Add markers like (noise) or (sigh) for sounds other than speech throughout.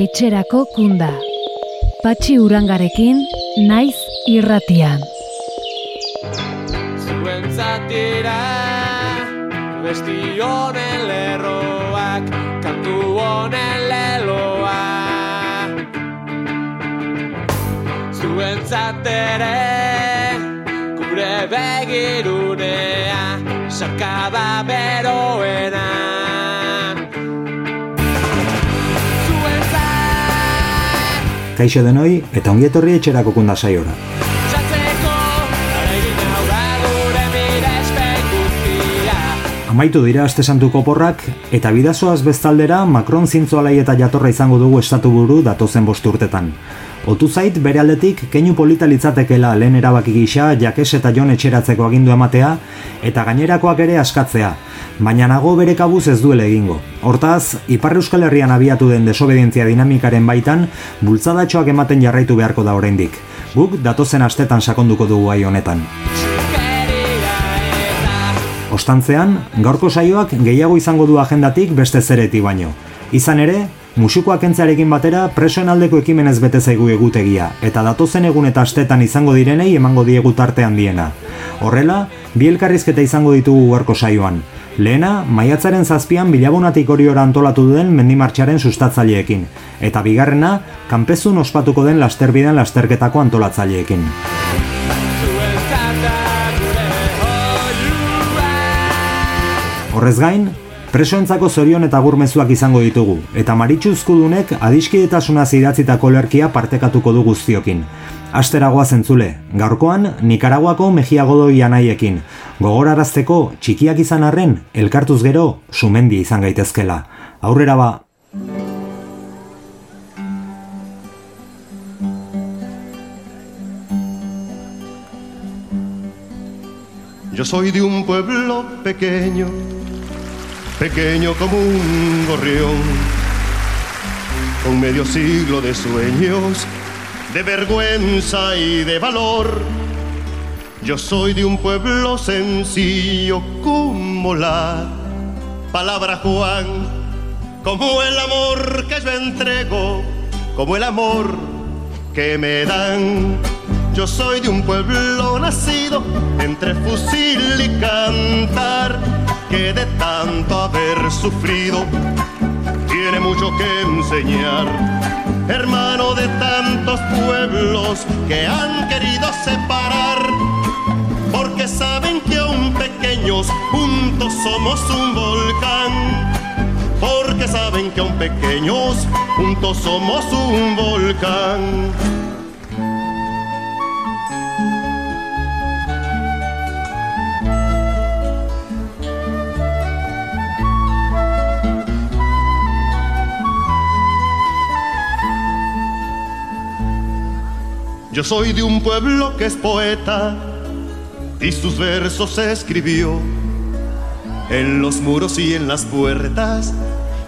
etxerako kunda. Patxi urangarekin, naiz irratian. Zuen zatira, besti honen lerroak, kantu honen leloa. Zuen zatere, gure begirunea, sarkada beroena. Kaixo denoi eta ongietorri etxerako kunda saiora. Amaitu dira aste santuko porrak eta bidazoaz beztaldera Macron zintzoalai eta jatorra izango dugu estatu buru datozen bost urtetan. Otu zait bere aldetik keinu polita litzatekela lehen erabaki gisa jakes eta jon etxeratzeko agindu ematea eta gainerakoak ere askatzea, baina nago bere kabuz ez duele egingo. Hortaz, Ipar Euskal Herrian abiatu den desobedientzia dinamikaren baitan, bultzadatxoak ematen jarraitu beharko da oraindik. Guk datozen astetan sakonduko dugu gai honetan. Ostantzean, gaurko saioak gehiago izango du agendatik beste zereti baino. Izan ere, musikoa kentzearekin batera presoen aldeko ekimenez bete zaigu egutegia, eta datozen egun eta astetan izango direnei emango diegu tarte handiena. Horrela, bi elkarrizketa izango ditugu gaurko saioan. Lehena, maiatzaren zazpian bilabonatik horiora antolatu den mendimartxaren sustatzaileekin, eta bigarrena, kanpezun ospatuko den lasterbidean lasterketako antolatzaileekin. Horrez gain, presoentzako zorion eta gurmezuak izango ditugu, eta maritxu uzkudunek adiskidetasuna idatzitako lerkia partekatuko du guztiokin. Asteragoa zentzule, gaurkoan Nikaraguako Mejia Godoi anaiekin, gogorarazteko txikiak izan arren, elkartuz gero, sumendi izan gaitezkela. Aurrera ba, Yo soy de un pueblo pequeño, pequeño como un gorrión, con medio siglo de sueños, de vergüenza y de valor. Yo soy de un pueblo sencillo como la palabra Juan, como el amor que yo entrego, como el amor que me dan. Yo soy de un pueblo nacido entre fusil y cantar, que de tanto haber sufrido tiene mucho que enseñar. Hermano de tantos pueblos que han querido separar, porque saben que aún pequeños juntos somos un volcán. Porque saben que aún pequeños juntos somos un volcán. Yo soy de un pueblo que es poeta y sus versos escribió en los muros y en las puertas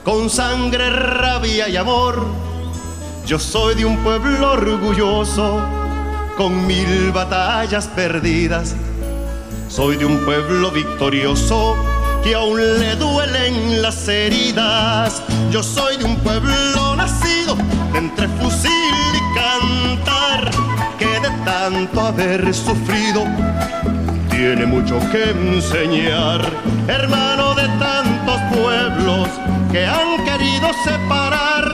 con sangre, rabia y amor. Yo soy de un pueblo orgulloso con mil batallas perdidas. Soy de un pueblo victorioso que aún le duelen las heridas. Yo soy de un pueblo nacido entre fusil y que de tanto haber sufrido tiene mucho que enseñar. Hermano de tantos pueblos que han querido separar,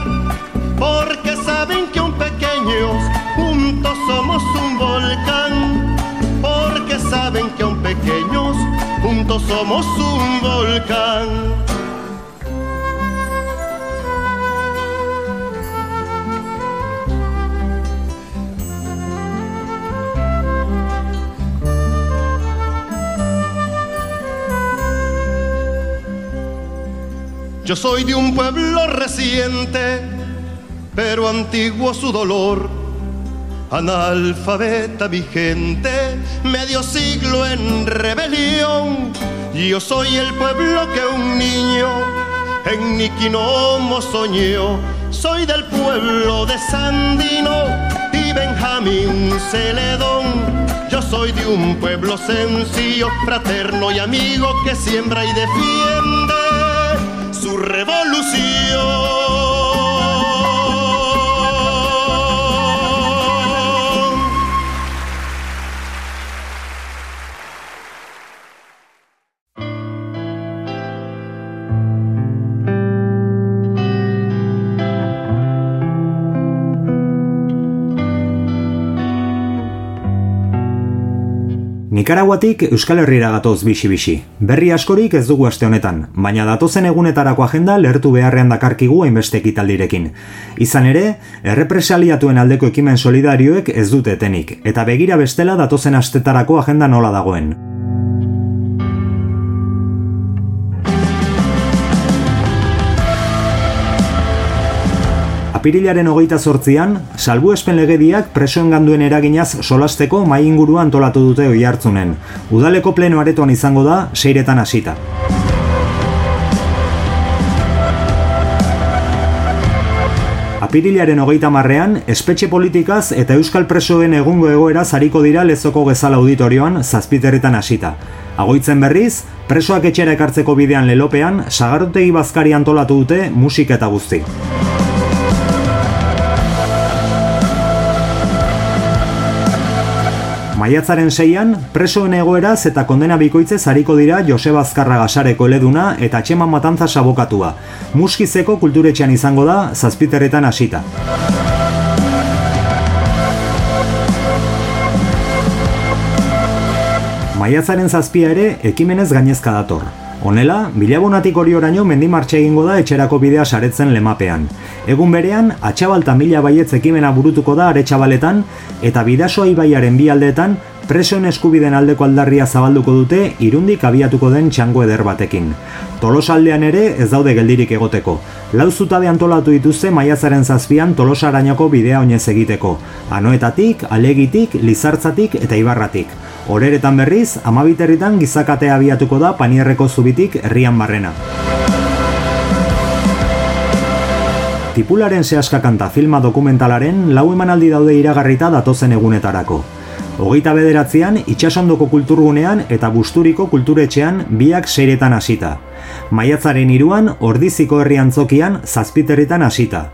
porque saben que un pequeños juntos somos un volcán. Porque saben que aún pequeños juntos somos un volcán. Yo soy de un pueblo reciente, pero antiguo su dolor. Analfabeta mi gente, medio siglo en rebelión. Yo soy el pueblo que un niño en Niquinomo soñó. Soy del pueblo de Sandino y Benjamín Celedón. Yo soy de un pueblo sencillo, fraterno y amigo que siembra y defiende revolución. Nikaraguatik Euskal Herriera gatoz bixi-bixi. Berri askorik ez dugu aste honetan, baina datozen egunetarako agenda lertu beharrean dakarkigu hainbeste ekitaldirekin. Izan ere, errepresaliatuen aldeko ekimen solidarioek ez dute etenik, eta begira bestela datozen astetarako agenda nola dagoen. Apirilaren hogeita sortzian, salbu espen legediak presoen ganduen eraginaz solasteko mai ingurua antolatu dute oi hartzunen. Udaleko pleno aretoan izango da, seiretan hasita. Apirilaren hogeita marrean, espetxe politikaz eta euskal presoen egungo egoera zariko dira lezoko gezala auditorioan zazpiterritan hasita. Agoitzen berriz, presoak etxera ekartzeko bidean lelopean, sagarotegi bazkari antolatu dute musika eta guzti. Maiatzaren seian, presoen egoeraz eta kondena bikoitzez hariko dira Joseba Azkarra Gasareko eleduna eta Txeman Matantza sabokatua. Muskizeko kulturetxean izango da, zazpiterretan hasita. Maiatzaren zazpia ere, ekimenez gainezka dator. Honela, bilabonatik hori oraino mendimartxe egingo da etxerako bidea saretzen lemapean. Egun berean, atxabalta mila baietz ekimena burutuko da aretxabaletan, eta bidasoa ibaiaren bi aldeetan, presoen eskubiden aldeko aldarria zabalduko dute irundik abiatuko den txango eder batekin. Tolosaldean ere ez daude geldirik egoteko. Lau zutabe antolatu dituzte maiatzaren zazpian tolosarainoko bidea oinez egiteko. Anoetatik, alegitik, lizartzatik eta ibarratik. Horeretan berriz, amabiterritan gizakatea abiatuko da panierreko zubitik herrian barrena. Tipularen sehaska kanta filma dokumentalaren lau emanaldi daude iragarrita datozen egunetarako. Hogeita bederatzean, itxasondoko kulturgunean eta busturiko kulturetxean biak seiretan hasita. Maiatzaren iruan, ordiziko herri antzokian, zazpiterritan hasita.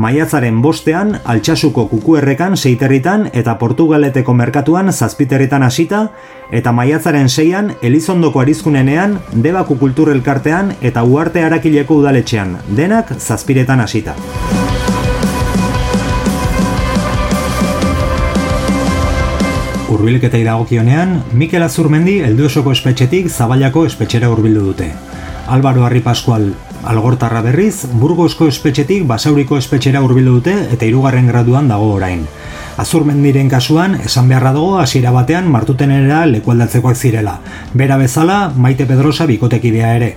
Maiatzaren bostean, altxasuko kukuerrekan seiterritan eta portugaleteko merkatuan zazpiterritan hasita, eta maiatzaren seian, elizondoko arizkunenean, debaku kulturelkartean eta uarte harakileko udaletxean, denak zazpiretan hasita. Urbilketa dagokionean, Mikel Azurmendi Elduesoko espetxetik Zabailako espetxera hurbildu dute. Álvaro Arri Pascual Algortarra berriz, Burgosko espetxetik Basauriko espetxera hurbildu dute eta hirugarren graduan dago orain. Azurmendiren kasuan, esan beharra dago hasiera batean martutenera lekualdatzekoak zirela. Bera bezala, Maite Pedrosa bikotekidea ere.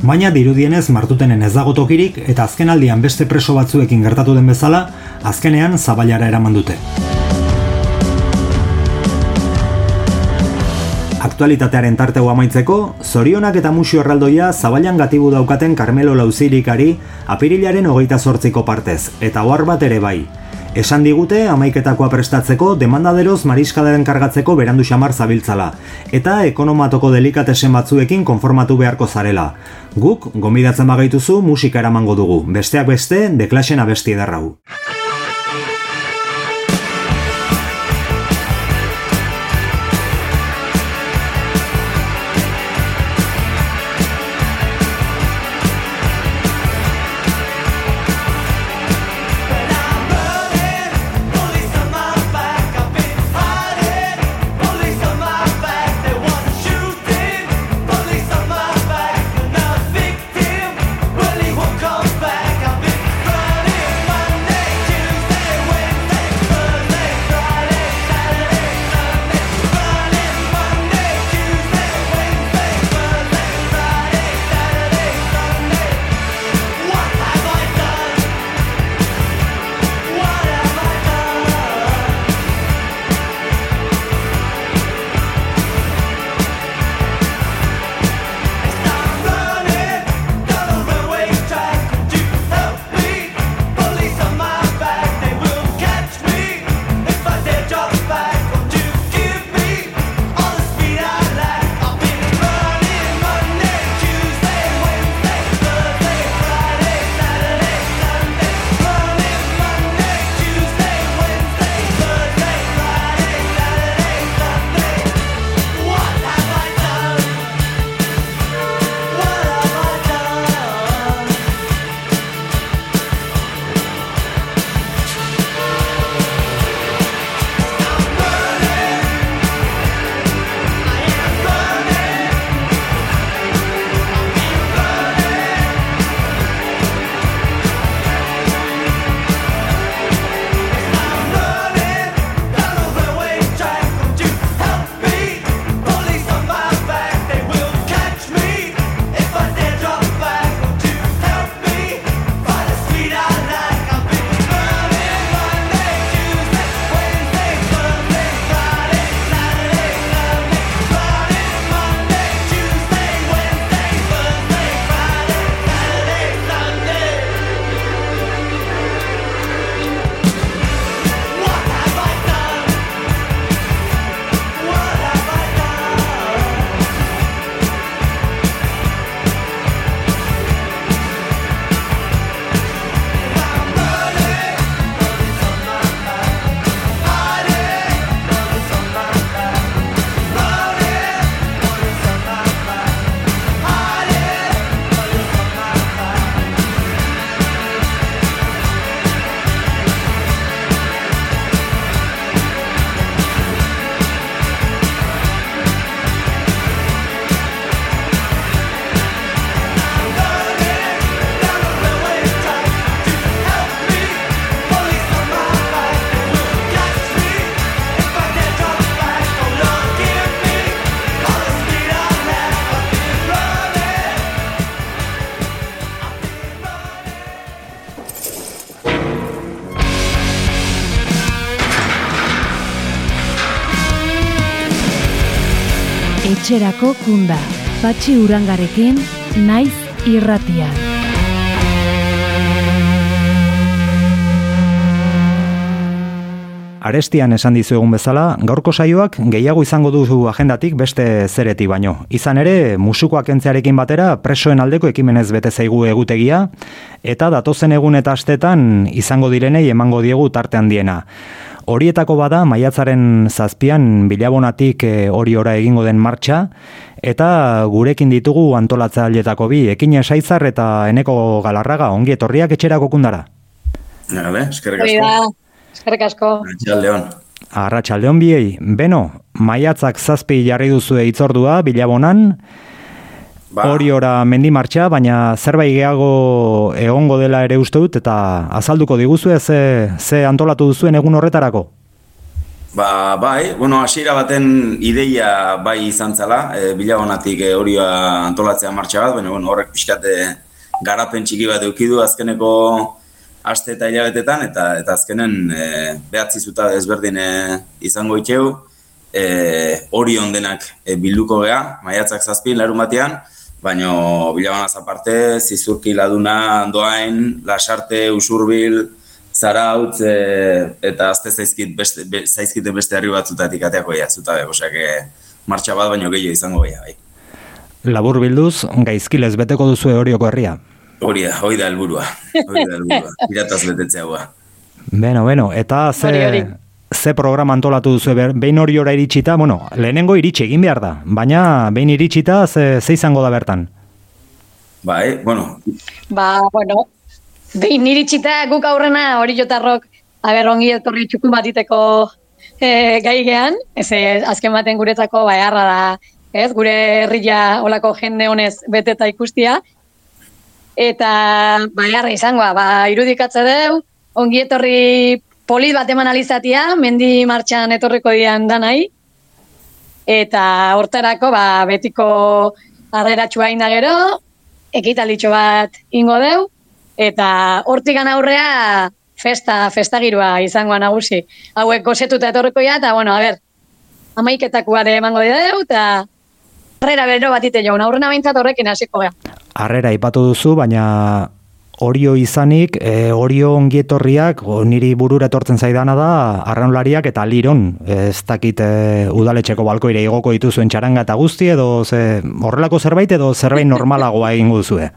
Baina dirudienez martutenen ez dago tokirik eta azkenaldian beste preso batzuekin gertatu den bezala, azkenean zabailara eraman dute. Aktualitatearen tartego amaitzeko, zorionak eta musio erraldoia zabailan gatibu daukaten Carmelo Lauzirikari apirilaren hogeita sortziko partez, eta ohar bat ere bai. Esan digute amaiketakoa prestatzeko demandaderoz mariskadaren kargatzeko berandu xamar zabiltzala, eta ekonomatoko delikatesen batzuekin konformatu beharko zarela. Guk, gomidatzen bagaituzu musika eramango dugu, besteak beste, deklasen abesti edarrau. Etxerako kunda. Patxi urangarekin, naiz irratian. Arestian esan dizuegun bezala, gaurko saioak gehiago izango duzu agendatik beste zereti baino. Izan ere, musukoak entzearekin batera presoen aldeko ekimenez bete zaigu egutegia, eta datozen egun eta astetan izango direnei emango diegu tarte handiena. Horietako bada, maiatzaren zazpian bilabonatik eh, hori ora egingo den martxa, eta gurekin ditugu antolatzaileetako bi, ekin esaitzar eta eneko galarraga, ongi etorriak etxerako kundara. Gale, eskerrik asko. da, eskerrik asko. Atxaldeon. Arratxaldeon biei, beno, maiatzak zazpi jarri duzue itzordua, bilabonan, Ba, hori ora mendi martxa, baina zerbait gehiago egongo dela ere uste dut, eta azalduko diguzue ze, ze antolatu duzuen egun horretarako. ba, bai, bueno, hasiera baten ideia bai izan zala, e, bilagonatik e, hori antolatzea martxa bat, baina bueno, horrek pixkate garapen txiki bat eukidu azkeneko aste eta hilabetetan, eta eta azkenen e, behatzi zuta ezberdin e, izango itxeu, e, hori ondenak e, bilduko gea, maiatzak zazpin, larun batean, baina bilagonaz aparte, zizurki laduna, doain, lasarte, usurbil, zarautz, e, eta azte zaizkit beste, be, zaizkite beste herri batzutatik ateako ja, zutabe, osea, martxa bat baino gehiago izango gehiago, bai. Labur bilduz, gaizkilez beteko duzue horioko herria. Hori da, hori da helburua. Hori da helburua. (laughs) Pirataz betetzea hua. Beno, beno, eta ze, Hori, hori. Ze programa antolatu duzu ber, behin hori ora iritsita, bueno, lehenengo iritsi egin behar da, baina behin iritsita ze, ze izango da bertan. Bai, bueno, Ba, bueno, behin iritsita guk aurrena hori jotarrok, aber ongi etorri txukun batiteko e, gai gean, ez eh, azken baten guretzako bajarra da, ez, gure herria olako jende honez beteta ikustia, eta bajarra izangoa, ba, irudikatze deu, ongi etorri polit bat eman alizatia, mendi martxan etorriko dian danai, eta hortarako ba, betiko harreratxua inda gero, ekitalitxo bat ingo deu, eta hortikan aurrea festa, festa girua izangoa nagusi. Hauek gozetuta etorriko ja, eta bueno, a ber, amaiketakoa ere emango deu, eta harrera bero batite jaun, aurrena behintzat horrekin hasiko gea. Harrera ipatu duzu, baina Orio izanik, e, Orio ongietorriak, o, niri burura etortzen zaidana da, arraunlariak eta liron, ez dakit e, udaletxeko balkoire igoko dituzuen txaranga eta guzti, edo ze, horrelako zerbait edo zerbait normalagoa egingo duzue.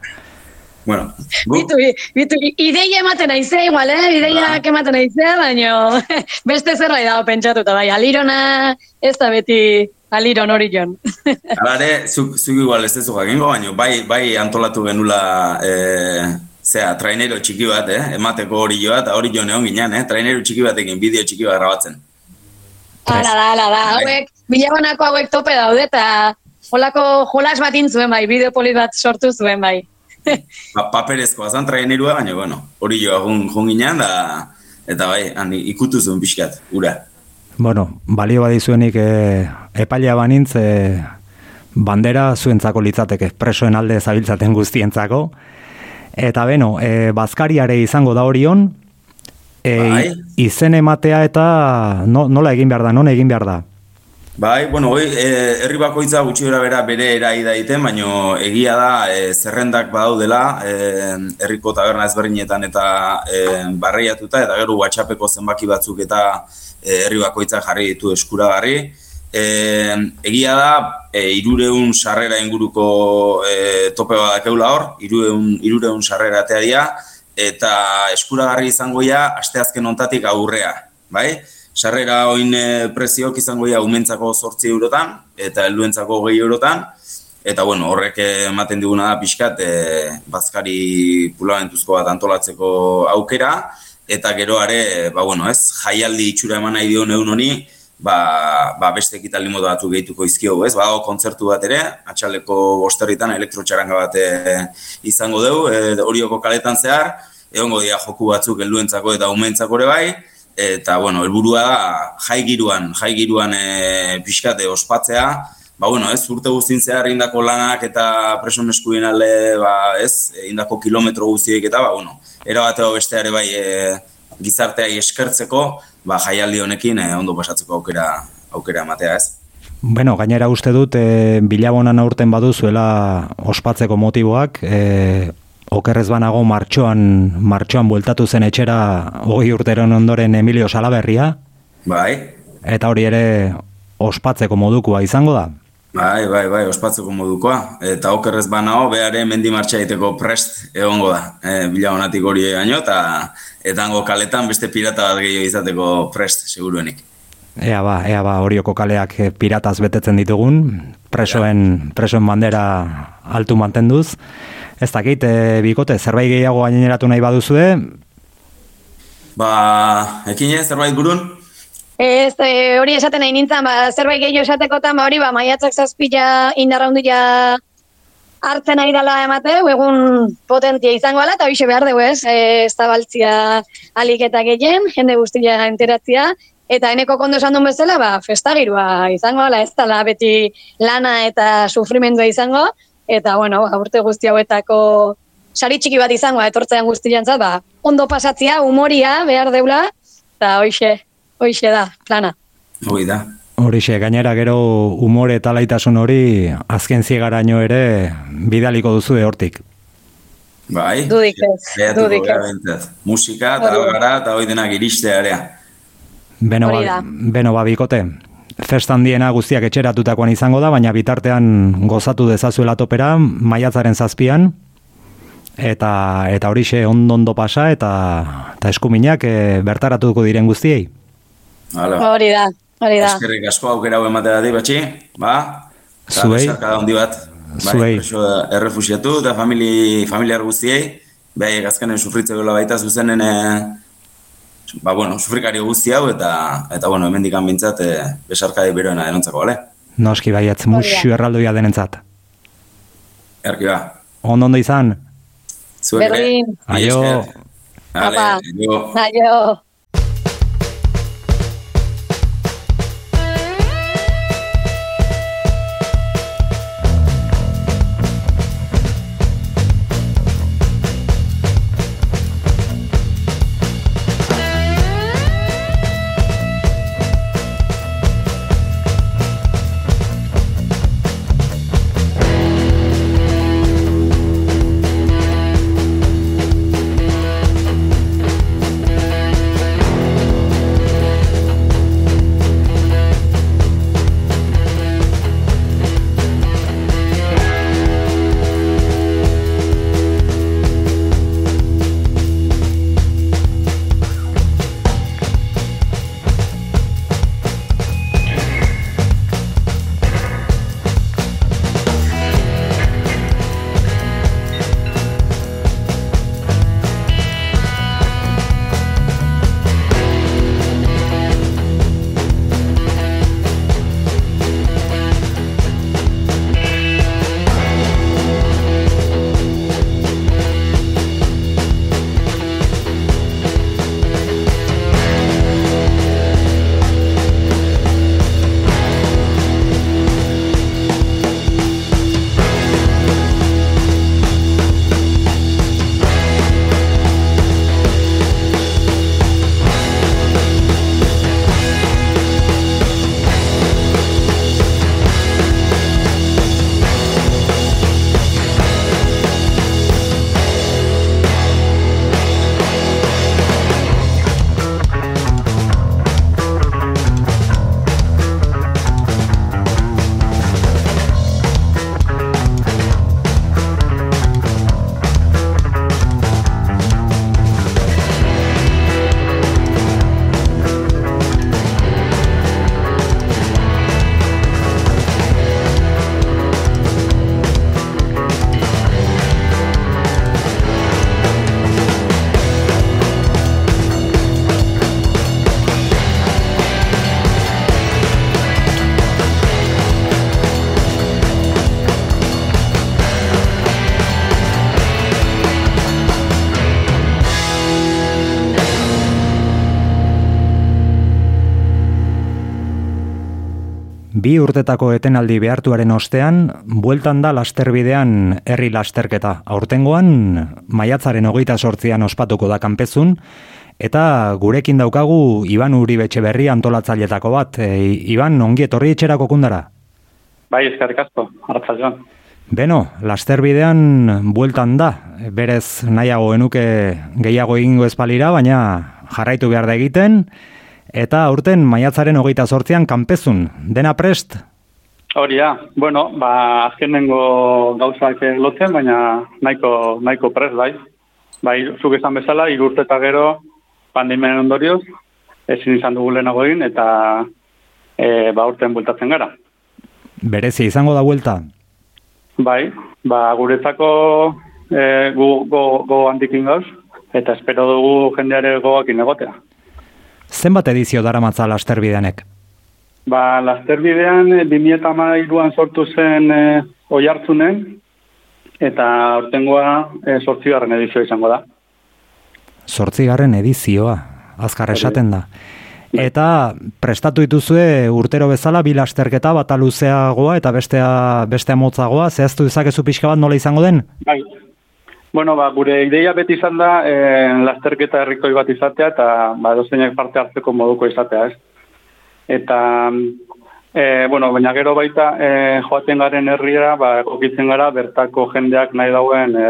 bueno, gu, Bitu, bitu, ideia ematen aizea igual, eh? Ideiak ematen aizea, baina (laughs) beste zerbait dago pentsatuta, bai, alirona ez da beti aliron hori jon. Hala ere, zuk, zuk igual ez dezu jakingo, baina bai, bai antolatu genula, e, zea, trainero txiki bat, eh? emateko hori joa, eta hori jo neon ginen, eh? trainero txiki batekin, bideo txiki bat grabatzen. Hala da, hala da, hauek, bilagonako hauek tope daude, eta holako jolas bat intzuen bai, bideo polit bat sortu zuen bai. (laughs) Pa, paperezkoa zan trainerua, baina, bueno, hori joa jun, jun ginen, da, eta bai, handi, ikutu zuen pixkat, ura. Bueno, balio badizuenik e, epailea banintz, e, bandera zuentzako litzateke, presoen alde zabiltzaten guztientzako. Eta beno, e, bazkariare izango da horion, e, Bai. izen ematea eta no, nola egin behar da, non egin behar da. Bai, bueno, hoi, e, herri bakoitza gutxi gora bera bere erai daiten, baino egia da e, zerrendak badaudela e, herriko taberna ezberdinetan eta e, barreiatuta, eta gero WhatsAppeko zenbaki batzuk eta e, herri bakoitza jarri ditu eskuragarri. E, egia da, e, irureun sarrera inguruko e, tope badakeula hor, irureun, irureun sarrera atea dira, eta eskuragarri izango ja asteazken ontatik aurrea, bai? Sarrera oin e, preziok izango ja umentzako 8 eurotan eta helduentzako 20 eurotan eta bueno, horrek ematen diguna da pixkat e, bazkari pulamentuzko bat antolatzeko aukera eta gero are, ba bueno, ez, jaialdi itxura eman nahi dion egun honi, ba, ba beste ekitaldi modu batzuk gehituko izkiogu, ez? Badago kontzertu bat ere, atxaleko bosterritan elektrotxaranga bat e, izango dugu, e, horioko kaletan zehar, egongo dira joku batzuk helduentzako eta umentzako ere bai, eta bueno, helburua da jai giruan, jai giruan e, pixkate ospatzea, ba bueno, ez urte guztin zehar indako lanak eta preson eskubien alde, ba, ez, indako kilometro guztiek eta ba bueno, era bateo beste ere bai e, gizarteai eskertzeko, ba jaialdi honekin e, ondo pasatzeko aukera aukera ematea, ez? Bueno, gainera uste dut, e, bilabonan aurten baduzuela ospatzeko motiboak, e, okerrez banago martxoan, martxoan bueltatu zen etxera hogei urteren ondoren Emilio Salaberria, Bai, eta hori ere ospatzeko modukoa izango da. Bai, bai, bai, ospatzeko modukoa. Eta okerrez banao, behare mendi martxa egiteko prest egongo da. E, bila honatik hori gaino, eta etango kaletan beste pirata bat gehiago izateko prest, seguruenik. Ea ba, ea ba, horioko kaleak eh, pirataz betetzen ditugun, presoen, presoen bandera altu mantenduz. Ez dakit, e, bikote, zerbait gehiago gaineratu nahi baduzue, Ba, ekine, zerbait burun? Ez, e, hori esaten nahi nintzen, ba, zerbait gehiago esatekotan, ba, hori, ba, maiatzak zazpila indarra handia hartzen ari dela emate, egun potentia izango dela, eta hoxe behar dugu ez, e, ez da baltzia alik eta gehien, jende guztia enteratzia, eta eneko kondo esan duen bezala, ba, festagirua izango dela, ez dela beti lana eta sufrimendua izango, eta, bueno, ba, urte guzti hauetako sari txiki bat izango, etortzean guztiantzat, ba, ondo pasatzia, humoria behar deula, eta hoxe, hoxe da, plana. Hoi da. Horixe, gainera gero umore eta laitasun hori azken ziegaraino ere bidaliko duzu hortik. Bai. Dudik ez, dudik ez. Musika eta gara eta hoi denak iristearea. Beno, Hori ba, beno ba, bikote. Festan diena guztiak etxeratutakoan izango da, baina bitartean gozatu dezazuela topera, maiatzaren zazpian, eta eta horixe ondo ondo pasa, eta, eta eskuminak e, bertaratuko diren guztiei. Hala. Hori da, hori da. Eskerrik asko aukera hau emateagatik, batxi, ba? Zuei. besarkada handi bat. Bai, Zuei. preso errefusiatu eta famili, familiar guztiei, behai azkenen sufritzeko baita zuzenen, e, ba, bueno, sufrikario guzti hau, eta, eta bueno, hemen dikan bintzat, e, besarkade beroena denontzako, bale? Noski da. musu erraldoia denentzat. Erki ba. Ondo ondo izan, Zuek. Mila Aio. aio. Aio. Bi urtetako etenaldi behartuaren ostean, bueltan da lasterbidean herri lasterketa. Aurtengoan, maiatzaren hogeita sortzian ospatuko da kanpezun, Eta gurekin daukagu Iban Uribetxe berri antolatzailetako bat. E, Iban, ongi etorri etxerako kundara? Bai, eskerrik asko, arratzaldean. Beno, lasterbidean bueltan da, berez nahiago genuke gehiago egingo espalira, baina jarraitu behar da egiten, eta aurten maiatzaren hogeita sortzean kanpezun, dena prest? Hori da, bueno, ba, azkenengo gauzak lotzen, baina nahiko, nahiko prest, bai. Bai, zuk esan bezala, irurte eta gero pandemian ondorioz, ezin izan dugu lehenago egin, eta e, ba, urten bueltatzen gara. Berezi, izango da buelta? Bai, ba, guretzako e, gu, go, go handikin gauz, eta espero dugu jendeare gogoakin egotea. Zenbat edizio dara matza lasterbideanek? Ba, lasterbidean e, 2008an sortu zen e, oi hartzunen, eta ortengoa e, sortzigarren edizio izango da. Sortzigarren edizioa, azkar esaten da. Eta prestatu dituzue urtero bezala bi lasterketa bata luzeagoa eta bestea bestea motzagoa, zehaztu dezakezu pixka bat nola izango den? Bai. Bueno, ba, gure ideia beti izan da e, lasterketa herrikoi bat izatea eta ba, dozeinak parte hartzeko moduko izatea, ez? Eta, e, bueno, baina gero baita e, joaten garen herriera, ba, okitzen gara bertako jendeak nahi dauen e,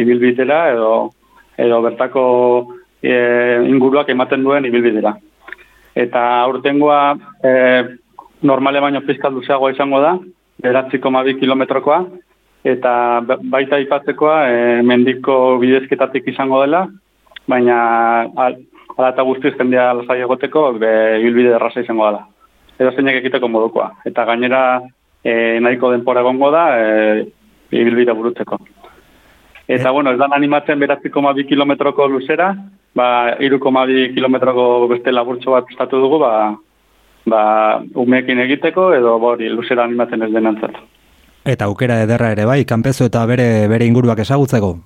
ibilbidera edo, edo bertako e, inguruak ematen duen ibilbidera eta aurtengoa e, normale baino pizkat luzeagoa izango da, beratziko mabi kilometrokoa, eta baita ipatzekoa e, mendiko bidezketatik izango dela, baina al, ala eta guztiz jendea lasai egoteko, be, ibilbide erraza izango dela. Edo zeinak ekiteko modukoa. Eta gainera e, nahiko denpora egongo da, e, ibilbide burutzeko. Eta, bueno, ez dan animatzen beratziko mabi kilometroko luzera, ba, iruko mabi kilometroko beste laburtxo bat estatu dugu, ba, ba, umeekin egiteko, edo bori, luzera animatzen ez denantzat. Eta aukera ederra ere bai, kanpezu eta bere bere inguruak ezagutzeko?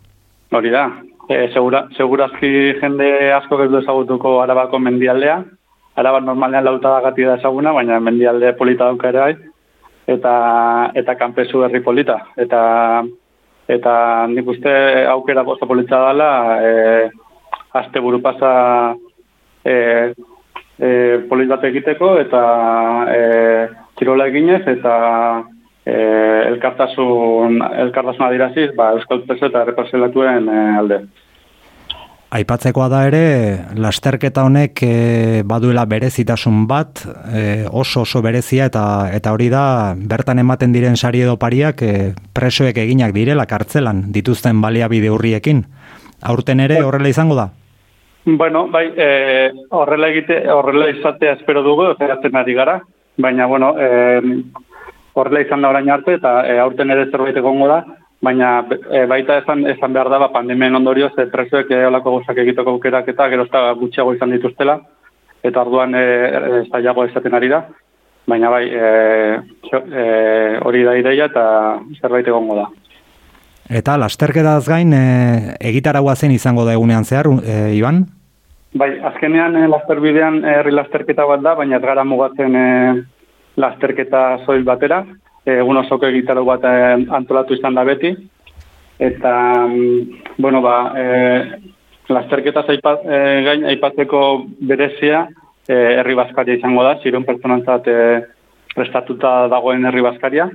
Hori da, e, segura, segurazki jende asko ez du ezagutuko arabako mendialdea, arabat normalean lauta da ezaguna, baina mendialde polita dauka ere bai, eta, eta kanpezu herri polita. Eta, eta nik uste aukera bosta politza dela, e, aste buru pasa e, e, egiteko eta e, txirola eginez eta e, elkartasun, elkartasun adiraziz ba, Euskal Peso eta Reparzelatuen e, alde. Aipatzekoa da ere, lasterketa honek e, baduela berezitasun bat, e, oso oso berezia eta eta hori da bertan ematen diren sari edo pariak e, presoek eginak direla kartzelan dituzten baliabide hurriekin. Aurten ere horrela izango da? Bueno, bai, e, horrela egite, horrela izatea espero dugu, zeratzen ari gara, baina, bueno, e, horrela izan da orain arte, eta e, aurten ere zerbait egongo da, baina e, baita esan, esan behar da, ba, pandemien ondorioz, e, presoek e, olako gozak egiteko aukerak eta gero gutxiago izan dituztela, eta orduan e, e, zailago esaten ari da, baina bai, e, e, hori da ideia eta zerbait egongo da. Eta lasterketaz gain, e, egitaragua zen izango da egunean zehar, e, Iban? Bai, azkenean eh, lasterbidean herri lasterketa bat da, baina ez gara mugatzen eh, lasterketa soil batera. Egun osoko egitaro bat eh, antolatu izan da beti. Eta, mm, bueno, ba, eh, lasterketa zaipat, eh, gain aipatzeko berezia eh, herri baskaria izango da, ziren pertsonantzat eh, prestatuta dagoen herri baskaria.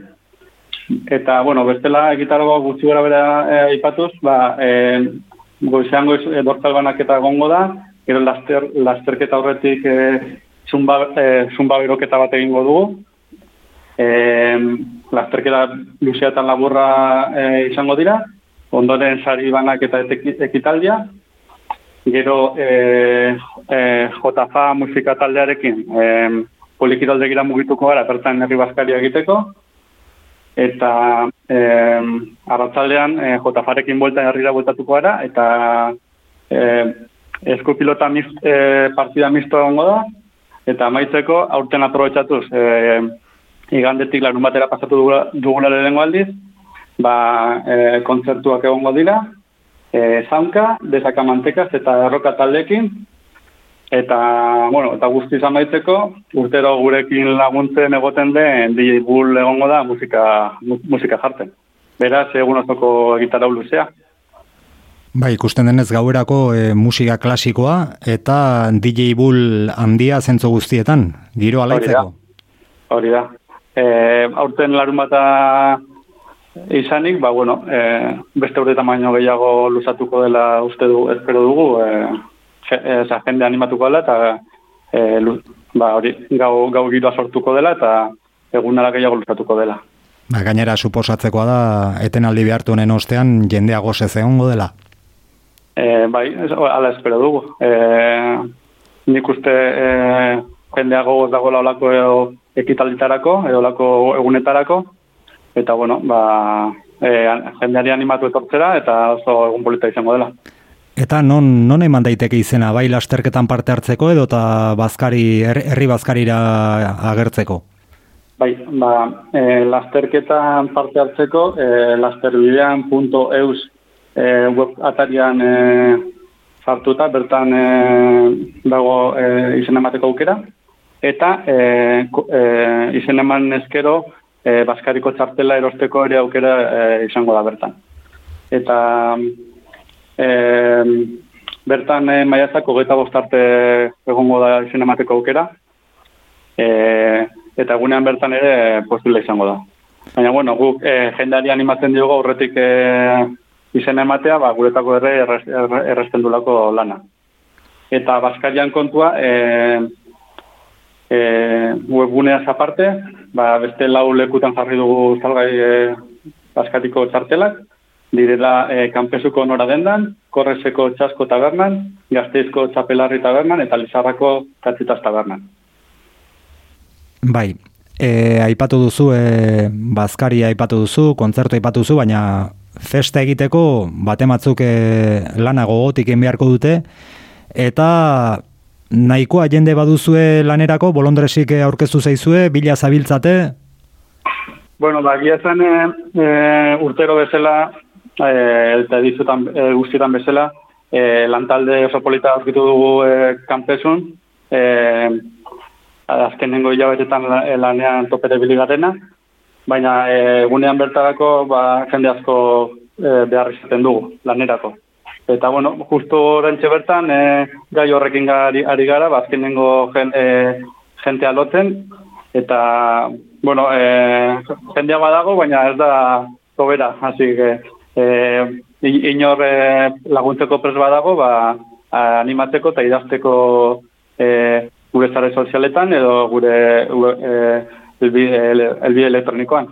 Eta, bueno, bestela egitarago gutxi gara bera eh, aipatuz, ba, eh, goizean goiz, eh, eta gongo da, gero laster, lasterketa horretik e, zumba, e, zumba beroketa bat egingo dugu. E, lasterketa luzeatan laburra e, izango dira, ondoren sari banak eta ekitaldia. Gero e, e, JFA musika taldearekin e, polikiralde gira mugituko gara, bertan herri bazkaria egiteko. Eta e, arratzaldean e, JFarekin bueltan herrira bueltatuko gara, eta e, esku pilota mist, e, partida misto egongo da, eta maitzeko aurten aprobetsatuz e, igandetik larun batera pasatu dugula, dugula aldiz, ba, e, kontzertuak egongo dira, e, zaunka, desaka mantekaz eta erroka taldekin, eta, bueno, eta guzti izan baitzeko, urtero gurekin laguntzen egoten den DJ Bull egongo da musika, musika jarten. Beraz, egun osoko gitarra luzea. Bai, ikusten denez gauerako e, musika klasikoa eta DJ Bull handia zentzu guztietan, giro alaitzeko. Hori da. E, aurten larun bata izanik, ba, bueno, e, beste urtetan baino gehiago luzatuko dela uste du, espero dugu, e, e, jende animatuko dela, eta e, lu- ba, hori, gau, gau giroa sortuko dela, eta egunara gehiago luzatuko dela. Ba, gainera suposatzekoa da etenaldi behartu honen ostean jendea gozez egongo dela. E, bai, ala espero dugu. E, nik uste e, jendea gogoz dagoela olako ekitalditarako, edo olako egunetarako, eta bueno, ba, e, jendeari animatu etortzera, eta oso egun polita izango dela. Eta non, non eman daiteke izena, bai lasterketan parte hartzeko edo eta bazkari, her- herri bazkarira agertzeko? Bai, ba, e, lasterketan parte hartzeko, e, lasterbidean.eus e, web atarian e, sartuta, bertan e, dago e, izen emateko aukera, eta e, e, izen eman ezkero e, Baskariko txartela erosteko ere aukera e, izango da bertan. Eta e, bertan e, maiatzako hogeita bost arte egongo da izen emateko aukera, e, eta egunean bertan ere posible izango da. Baina, bueno, guk e, jendeari animatzen diogo aurretik e, izen ematea, ba, guretako erre- erresten dulako lana. Eta Baskarian kontua, e, e, webguneaz aparte, ba, beste lau lekutan jarri dugu salgai e, Baskatiko txartelak, direla e, kanpesuko nora dendan, korreseko txasko tabernan, gazteizko txapelarri tabernan, eta lizarrako katzitas tabernan. Bai, e, aipatu duzu, e, bazkari aipatu duzu, kontzertu aipatu duzu, baina festa egiteko batematzuk e, lana gogotik egin beharko dute, eta nahikoa jende baduzue lanerako, bolondresik e, aurkeztu zaizue, bila zabiltzate, Bueno, ba, zen e, e, urtero bezala, e, eta edizutan e, guztietan bezala, e, lantalde oso polita aurkitu dugu e, kanpesun, e, azkenengo hilabetetan la- e, lanean topere biligarena, baina e, egunean bertarako ba, jende asko e, behar izaten dugu, lanerako. Eta, bueno, justu orentxe bertan, e, gai horrekin gari, ari gara, ba, azkenengo jen, e, jentea lotzen, eta, bueno, e, jendea badago, baina ez da sobera, hasi e, inor e, laguntzeko pres badago, ba, animatzeko eta idazteko e, gure zare sozialetan edo gure e, elbide, elbide elektronikoan.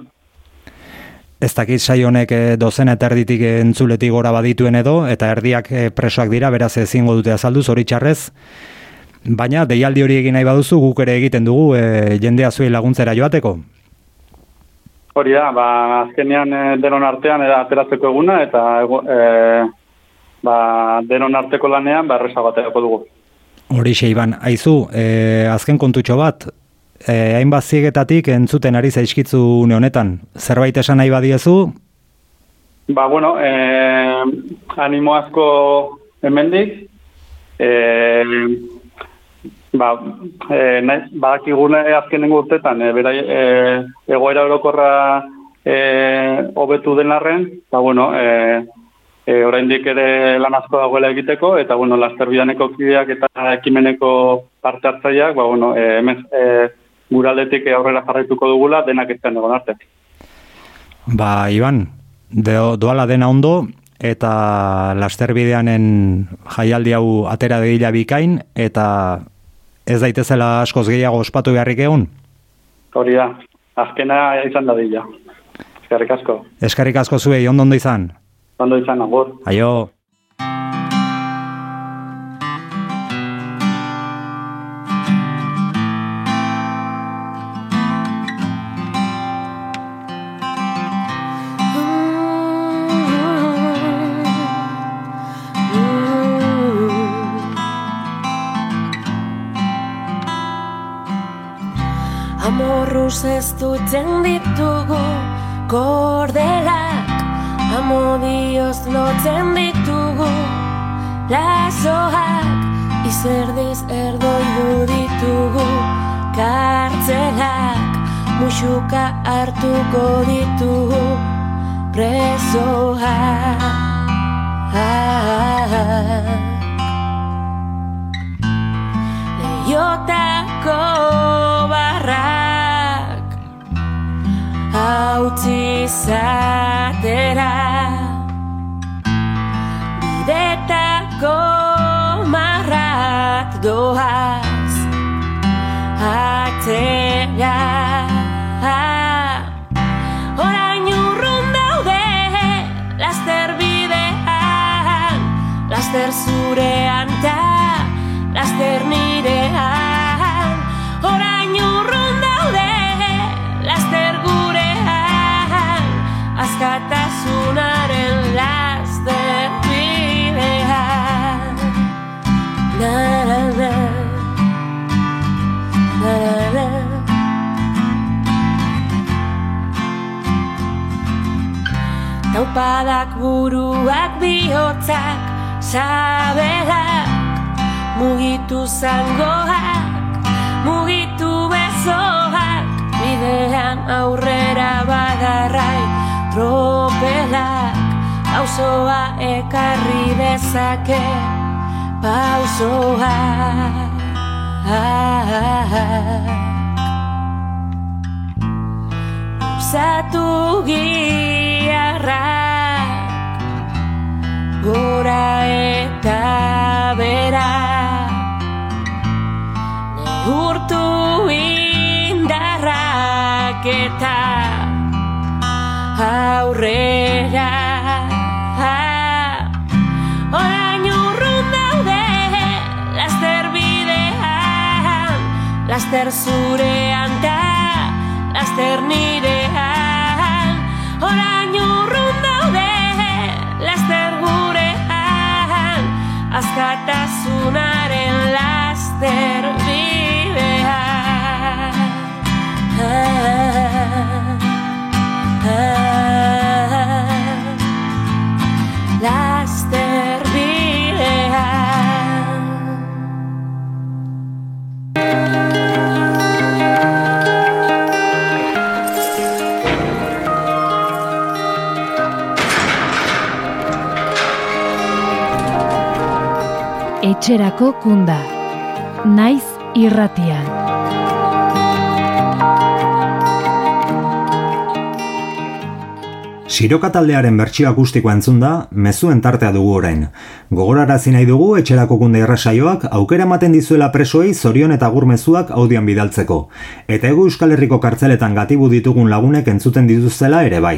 Ez dakit saio honek eh, dozena eta erditik entzuletik gora badituen edo, eta erdiak eh, presoak dira, beraz ezingo dute azaldu, zoritxarrez. Baina deialdi hori egin nahi baduzu guk ere egiten dugu e, jendea zuei laguntzera joateko. Hori da, ba, azkenean denon artean era ateratzeko eguna eta e, ba, denon arteko lanean ba, errezago dugu. Hori Iban, aizu, e, azken kontutxo bat, e, hainbat ziegetatik entzuten ari zaizkitzu une honetan. Zerbait esan nahi badiezu, Ba, bueno, eh, animo asko hemendik, eh, ba, eh, nahi, badakigune azkenengo urtetan, eh, berai, eh, egoera orokorra eh, hobetu den arren, ba, bueno, eh, eh, oraindik ere lan asko dagoela egiteko, eta, bueno, lasterbidaneko kideak eta ekimeneko parte hartzaileak, ba, bueno, eh, hemen, eh, guraldetik aurrera jarraituko dugula, denak ezten egon arte. ba, Iban, do, doala dena ondo, eta lasterbideanen jaialdi hau atera dira bikain, eta ez daitezela askoz gehiago ospatu beharrik egun. Hori da, azkena izan da dila. Eskerrik asko. Eskarrik asko zuei, ondo ondo izan. Ondo izan, agur. Aio. Amorruz ez duten ditugu kordelak Amodioz lotzen ditugu. Lasoak Izerdiz erdoidu ditugu kartzelak Muxuka hartuko ditugu. Presoak. Leiotako hautzi zatera Bidetako marrak doaz atera Orain urrun daude laster bidean Laster zurean Taupadak buruak bihotzak sabelak Mugitu zangoak, mugitu bezoak Bidean aurrera badarrai tropelak Pausoa ekarri dezake pausoak Luzatu giarrak Gora eta bera. Neurtu indarrak eta aurrera Laster zurean da laster nirean. Orain urrun daude laster gurean. Azkatasunaren laster Etxerako kunda. Naiz irratian. Siroka taldearen bertsio akustikoa entzun da, mezuen tartea dugu orain. Gogorarazi nahi dugu etxerako kunde errasaioak aukera ematen dizuela presoei zorion eta gur mezuak audioan bidaltzeko. Eta egu Euskal Herriko kartzeletan gatibu ditugun lagunek entzuten dituztela ere bai.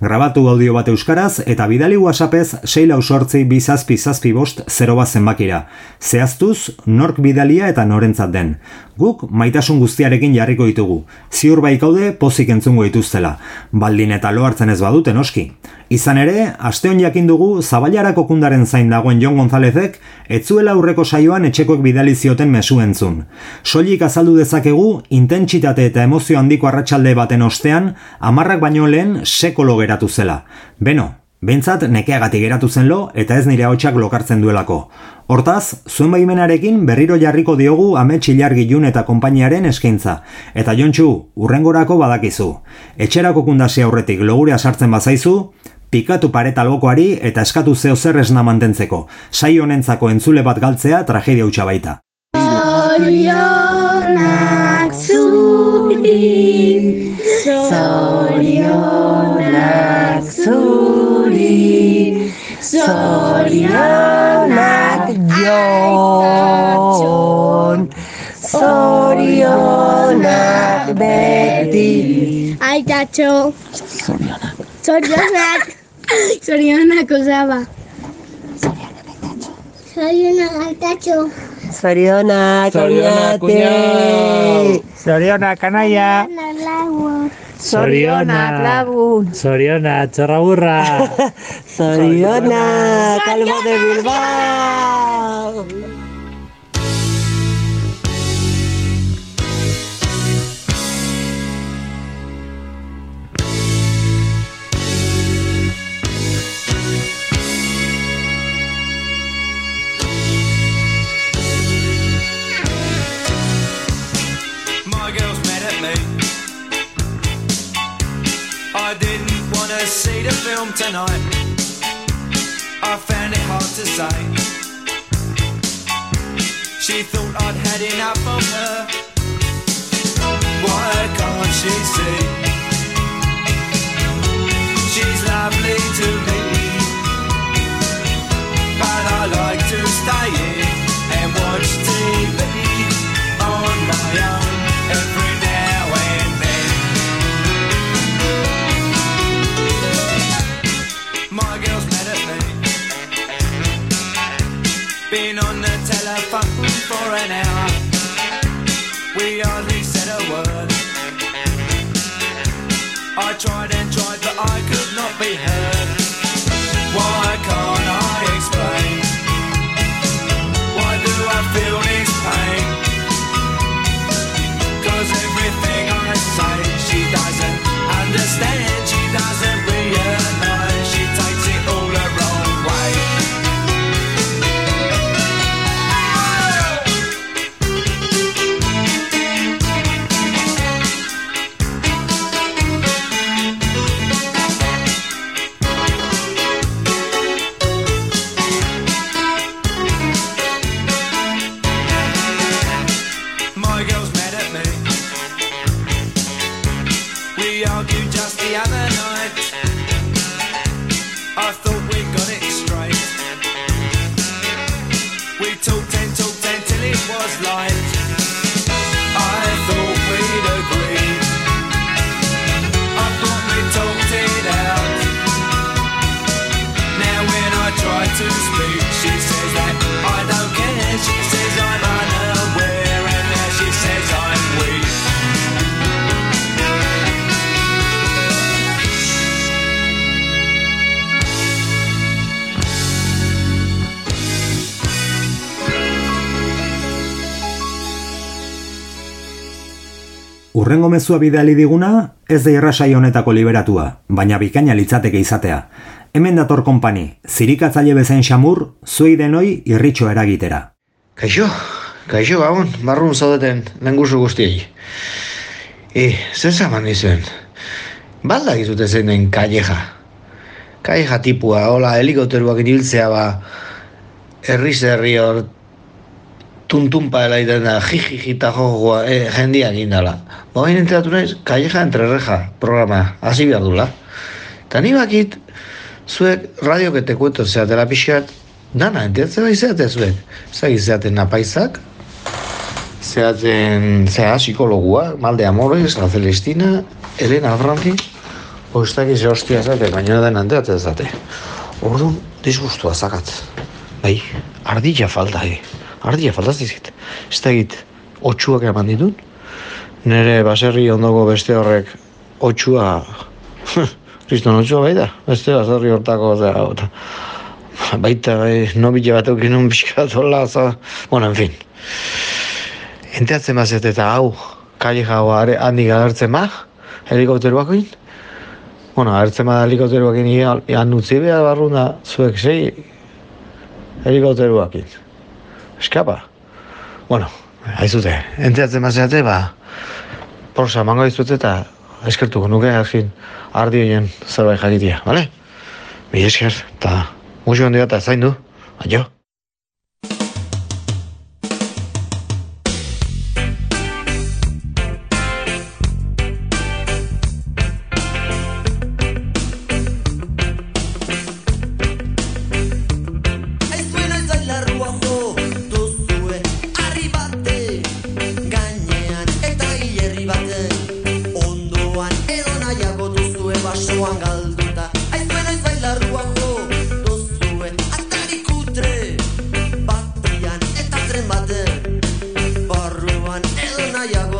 Grabatu audio bat euskaraz eta bidali whatsappez 6 lau sortzi bizazpi zazpi bost 0 bat zenbakira. Zehaztuz, nork bidalia eta norentzat den. Guk maitasun guztiarekin jarriko ditugu. Ziur baikaude pozik entzungo dituztela. Baldin eta lo hartzen ez badute noski. Izan ere, asteon jakin dugu Zabailarako kundaren zain dagoen Jon Gonzalezek etzuela aurreko saioan etxekoek bidali zioten mesu entzun. Soilik azaldu dezakegu intentsitate eta emozio handiko arratsalde baten ostean amarrak baino lehen sekolo geratu zela. Beno, Bentzat nekeagatik geratu zen lo eta ez nire hotxak lokartzen duelako. Hortaz, zuen baimenarekin berriro jarriko diogu amets ilargilun eta konpainiaren eskaintza. Eta jontxu, urrengorako badakizu. Etxerako kundasi aurretik logurea sartzen bazaizu, pikatu pareta albokoari eta eskatu zeo zer esna mantentzeko. Sai honentzako entzule bat galtzea tragedia hutsa baita. Zorionak zuri, zorionak zuri, zorionak jon, zorionak beti. Aitatxo. Zorionak. Zorionak. Zorionak osaba. Zorionak aitatxo. Zorionak, Zorionak, oñate. Zorionak, kanaia. Zorionak, lagun. Zorionak, txorraburra. Zorionak, Calvo de Bilbao. See the film tonight. I found it hard to say. She thought I'd had enough of her. Why can't she see? She's lovely to me. But I like to stay in and watch TV on my own for an hour. We hardly said a word. I tried and tried, but I could Urrengo mezua bidali diguna, ez da irrasai honetako liberatua, baina bikaina litzateke izatea. Hemen dator konpani, zirikatzaile bezain xamur, zuei denoi irritxo eragitera. Kaixo, kaixo gabon, barrun zaudeten lengusu guztiei. E, zer zaman nizuen? Balda gizute zein den kalleja. Kalleja tipua, hola, helikopteruak ibiltzea ba, herri hor tuntumpa elaiten da, jijijita jojoa, e, jendiak indala. Ba, bain enteratu naiz, kalleja entre reja programa, hasi behar dula. Eta ni bakit, zuek radio que te cuento zeatela pixkat, dana, enteratzen bai zeate zuek. Zagi zeaten napaizak, zeaten, zea, psikologua, Malde Amores, La Celestina, Elena Franti, Oiztak ze hostia zate, baina den anteratzen zate. Orduan, disgustua zakat. Bai, ardilla falta, eh. Ardilla falta zizit. Ez da egit, otxuak eman ditut. Nere baserri ondoko beste horrek otxua, (laughs) kriston otxua bai da. Beste baserri hortako, zera, eta, baita, bai, nobile bat eukin un pixkat za, bueno, en fin. Enteatzen bazet eta hau, kalle jau handik agertzen ba, helikopteruakoin. Bueno, agertzen ba helikopteruakin ian utzi behar barrun da, zuek sei helikopteruakin. Eskapa. Bueno, haizute, enteatzen bazeate, ba, prosa mango dizut eta eskertuko nuke azkin ardi zerbait jakitia, bale? Mi esker, eta musu handia eta zaindu, aio. playa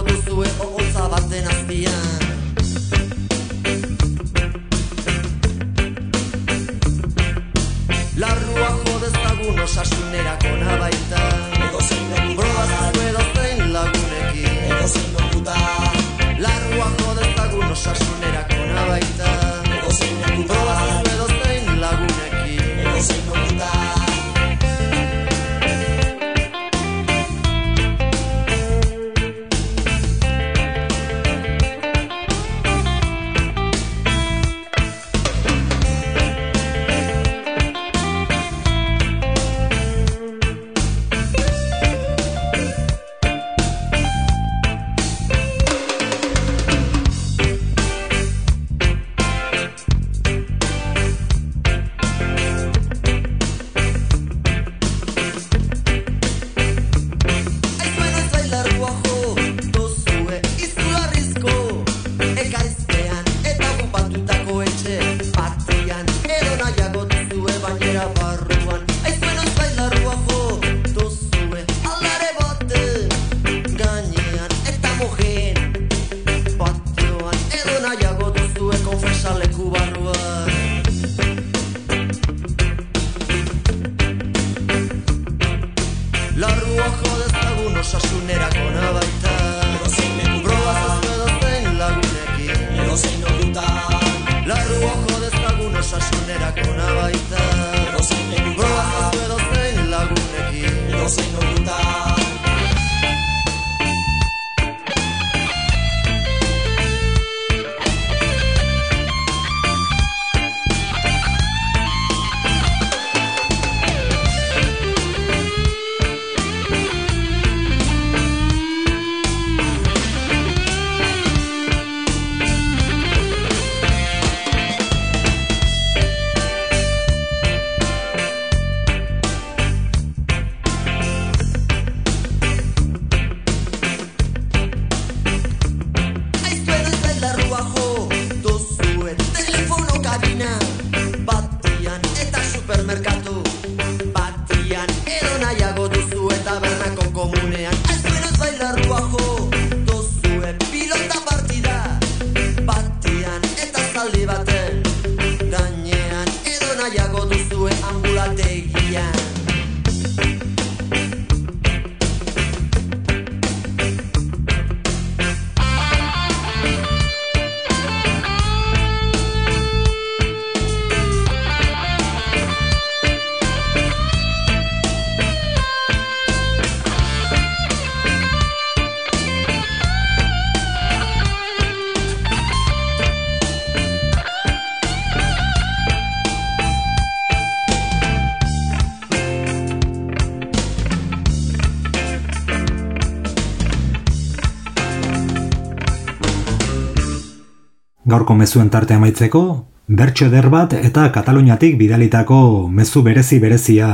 Gaurko mezuen tarte amaitzeko, bertso eder bat eta Kataluniatik bidalitako mezu berezi berezia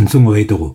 entzungo ditugu.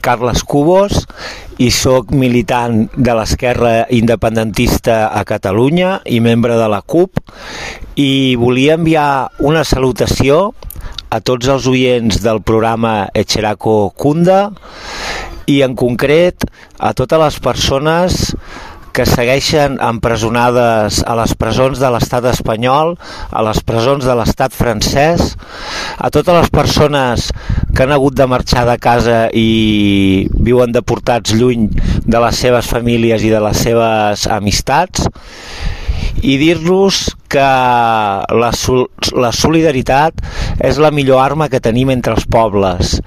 Carles Cubos i sóc militant de l'esquerra independentista a Catalunya i membre de la CUP. I volia enviar una salutació a tots els oients del programa Echeraco Kunda i en concret a totes les persones que segueixen empresonades a les presons de l'estat espanyol, a les presons de l'estat francès, a totes les persones que han hagut de marxar de casa i viuen deportats lluny de les seves famílies i de les seves amistats, i dir-los que la, sol la solidaritat és la millor arma que tenim entre els pobles,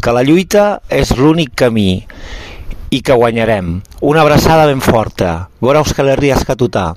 que la lluita és l'únic camí i que guanyarem. Una abraçada ben forta. Gora Euskal Herria eskatuta.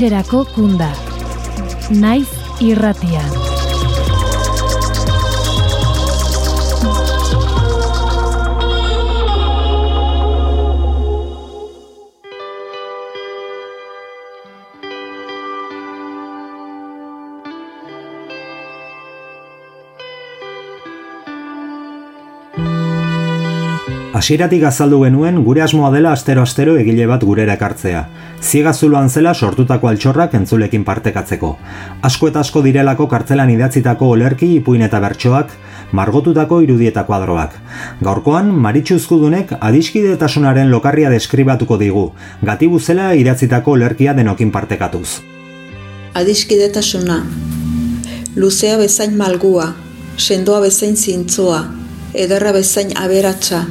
Etxerako kunda. Naiz irratian. Hasieratik azaldu genuen gure asmoa dela astero-astero egile bat gurera ekartzea. Ziegazuloan zela sortutako altxorrak entzulekin partekatzeko. Asko eta asko direlako kartzelan idatzitako olerki, ipuin eta bertsoak, margotutako irudietako adroak. Gaurkoan, maritxuzkudunek adiskidetasunaren lokarria deskribatuko digu, gatibu zela idatzitako olerkia denokin partekatuz. Adiskidetasuna. Luzea bezain malgua, sendoa bezain zintzoa, ederra bezain aberatsa,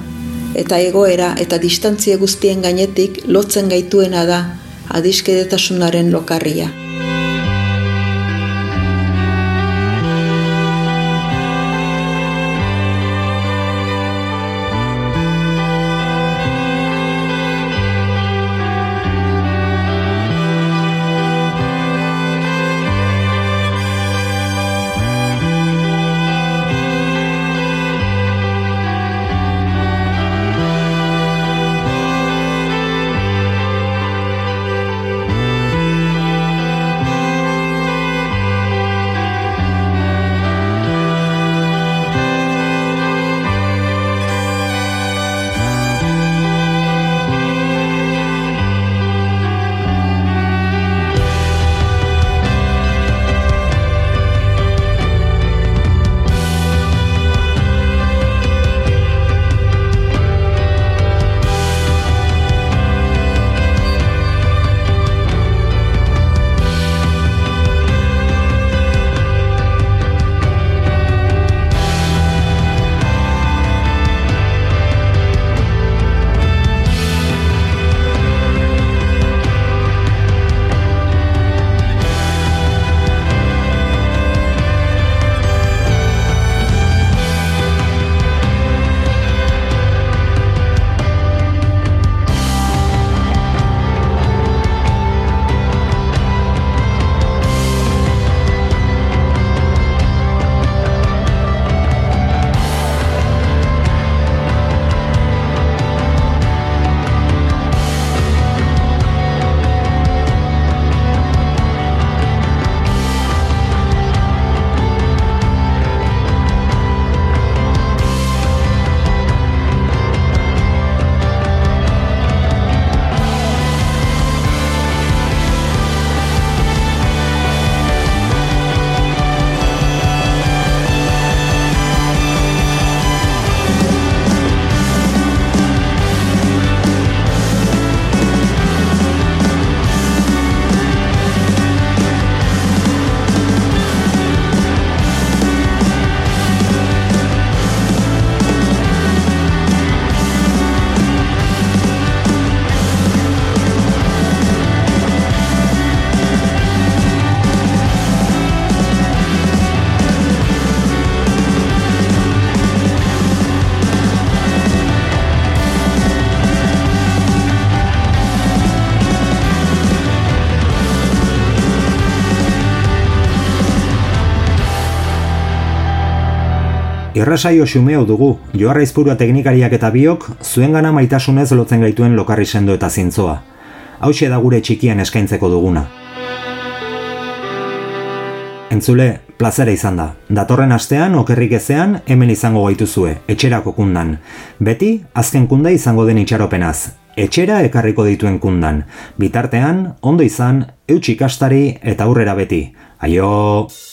eta egoera eta distantzie guztien gainetik lotzen gaituena da adiskidetasunaren lokarria. Irrasaio xumeo dugu, joarra izpurua teknikariak eta biok, zuen gana maitasunez lotzen gaituen lokarri sendo eta zintzoa. Hau da gure txikian eskaintzeko duguna. Entzule, plazera izan da. Datorren astean, okerrik ezean, hemen izango gaituzue, etxerako kundan. Beti, azken kunda izango den itxaropenaz. Etxera ekarriko dituen kundan. Bitartean, ondo izan, eutxikastari eta aurrera beti. Aio!